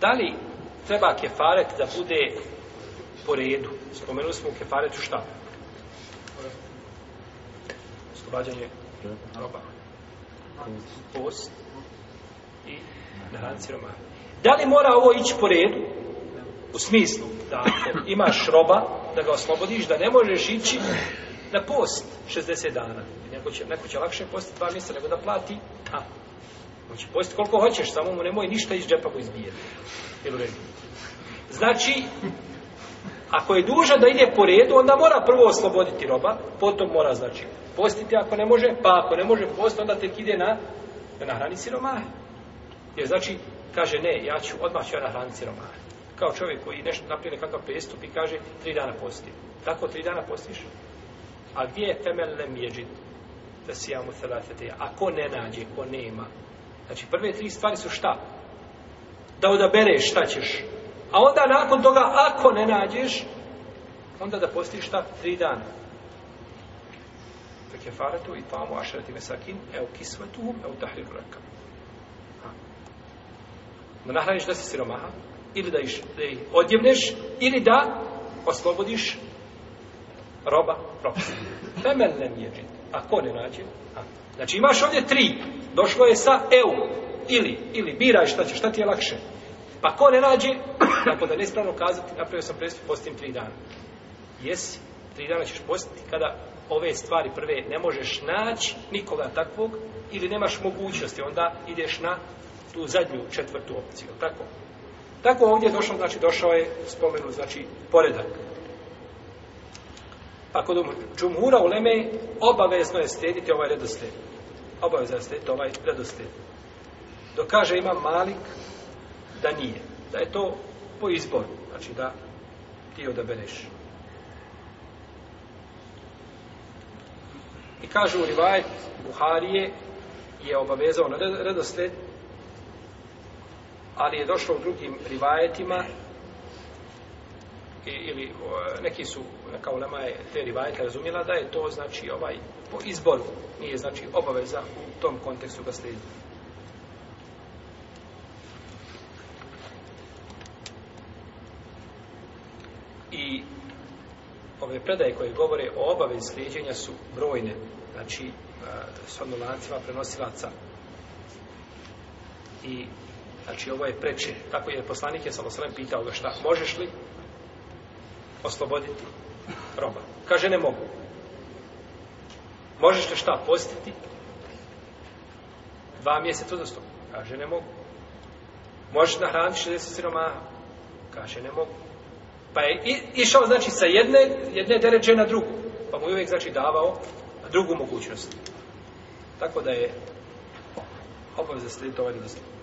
da li treba kefaret da bude po redu? Spomenuli smo u kefaretu šta? Oslobađanje roba. Post i naranci roma. Da li mora ovo ići po redu? U smislu da imaš roba, da ga oslobodiš, da ne možeš ići na post 60 dana. Neko će, neko će lakše postati dva mjesta nego da plati tamo. Hoće postiti koliko hoćeš, samo mu nemoj ništa iz džepa mu izbijeti. Jel u redu? Znači, ako je duža da ide po redu, onda mora prvo osloboditi roba, potom mora, znači, postiti ako ne može, pa ako ne može postiti, onda tek ide na, na hrani siromaje. Jer, znači, kaže, ne, ja ću, odmah ću ja na hrani siromaje. Kao čovjek koji nešto napije nekakav prestup i kaže, tri dana posti. Tako tri dana postiš. A gdje je temel lem jeđit? Da si ja mu Ako ne nađe, ko nema, Znači, prve tri stvari su šta? Da odabereš šta ćeš. A onda nakon toga, ako ne nađeš, onda da postiš šta? Tri dana. Fe kefaretu i tamu ašerati mesakin, evo kisvetu, evo tahriru rakam. Da nahraniš da si siromaha, ili da, iš, da ih odjevneš, ili da oslobodiš roba propisa femen ne mjeđit. A ko ne nađe? A. Znači imaš ovdje tri. Došlo je sa EU. Ili, ili biraj šta će, šta ti je lakše. Pa ko ne nađe? Tako da nespravno kazati, napravio sam predstvo, postim tri dana. Jesi, tri dana ćeš postiti kada ove stvari prve ne možeš naći nikoga takvog ili nemaš mogućnosti, onda ideš na tu zadnju četvrtu opciju, tako? Tako ovdje je došao, znači došao je spomenu, znači poredak. Pa kod džumura u Leme obavezno je slijediti ovaj redosled. Obavezno je slijediti ovaj redosled. Dok kaže ima malik, da nije. Da je to po izboru. Znači da ti odabereš. I kaže u Rivajet Buharije je obavezao na redosled, ali je došlo u drugim Rivajetima i, ili o, neki su kao lema je te rivajete razumjela da je to znači ovaj po izboru nije znači obaveza u tom kontekstu ga slijedi. I ove predaje koje govore o obavezi slijedjenja su brojne, znači e, s odnolacima prenosilaca. I Znači, ovo je preče. Tako je poslanik je samo sve pitao ga šta, možeš li? osloboditi roba. Kaže, ne mogu. Možeš li šta postiti? Dva mjeseca uzastopno. Kaže, ne mogu. Možeš nahraniti 60 siromaha? Kaže, ne mogu. Pa je išao, znači, sa jedne, jedne dereče na drugu. Pa mu je uvijek, znači, davao drugu mogućnost. Tako da je obavze slijed ovaj dozirom.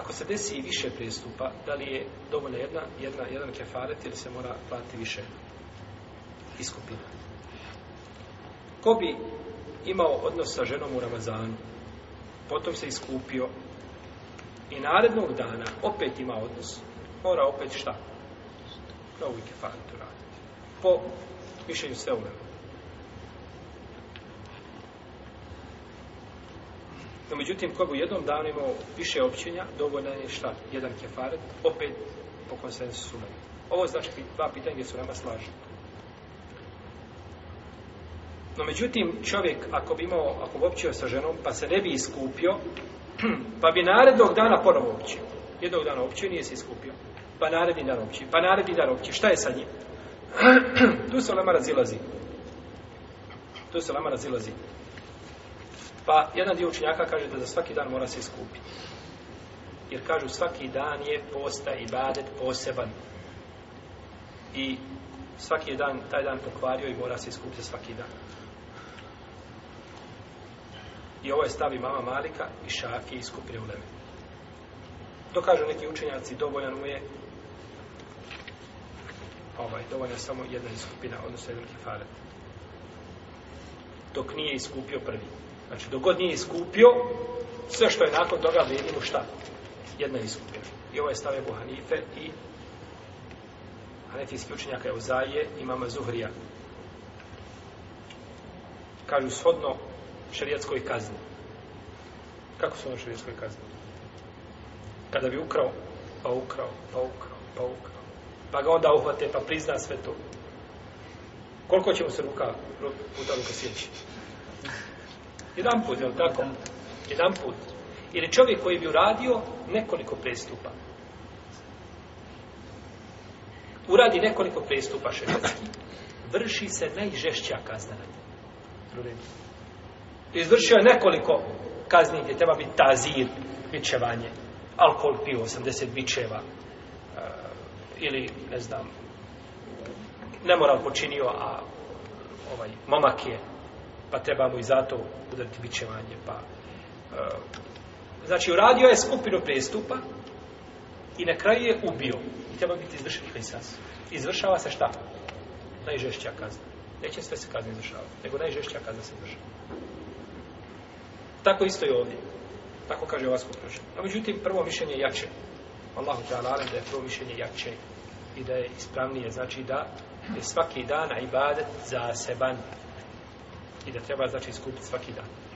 Ako se desi i više prestupa, da li je dovoljna jedna, jedna, jedan kefaret ili se mora platiti više iskupina? Ko bi imao odnos sa ženom u Ramazanu, potom se iskupio i narednog dana opet ima odnos, mora opet šta? Novi kefaret uraditi. Po mišljenju sve uvijek. No, međutim, ko bi u jednom danu imao više općenja, dovoljno je šta? Jedan kefaret, opet po konsensu sumeni. Ovo znači dva pitanja gdje su nama slažni. No, međutim, čovjek, ako bi imao, ako bi općio sa ženom, pa se ne bi iskupio, pa bi narednog dana ponovo općio. Jednog dana općio, nije se iskupio. Pa naredni dan općio, pa naredni dan općio. Šta je sa njim? tu se lama razilazi. Tu se lama razilazi. Pa jedan dio učenjaka kaže da za svaki dan mora se iskupiti. Jer kažu svaki dan je posta i badet poseban. I svaki je dan, taj dan pokvario i mora se iskupiti svaki dan. I ovo je stavi mama Malika i šafije iskupire u leme. To kažu neki učenjaci, dovoljan mu je ovaj, dovoljna je samo jedna iskupina, odnosno jedan kefaret. Dok nije iskupio prvi. Znači, dogod nije iskupio, sve što je nakon toga vredi mu šta? Jedna je iskupio. I ovo ovaj je stav Ebu Hanife i Hanefi isključenjaka je Uzaje i Mama Zuhrija. Kažu shodno šarijetskoj kazni. Kako su ono šarijetskoj kazni? Kada bi ukrao, pa ukrao, pa ukrao, pa ukrao. Pa ga onda uhvate, pa prizna sve to. Koliko će mu se ruka, ruka, puta ruka sjeći? Jedan put, je li tako? Jedan put. Ili čovjek koji bi uradio nekoliko prestupa. Uradi nekoliko prestupa šeštetski. Vrši se najžešća kazna na Izvršio je nekoliko kazni gdje treba biti tazir, bićevanje, alkohol pio, 80 bićeva, e, ili, ne znam, nemoral počinio, a ovaj, momak je pa trebamo i zato udariti bićevanje, pa... E, znači, uradio je skupinu prestupa i na kraju je ubio. I treba biti izvršen hrisas. Izvršava se šta? Najžešća kazna. Neće sve se kazne izvršavati, nego najžešća kazna se izvršava. Tako isto i ovdje. Tako kaže ova skupina. A međutim, prvo mišljenje je jače. Allahu te alalem da je prvo mišljenje jače i da je ispravnije. Znači da je svaki dan ibadet zaseban i da treba znači skupiti svaki dan.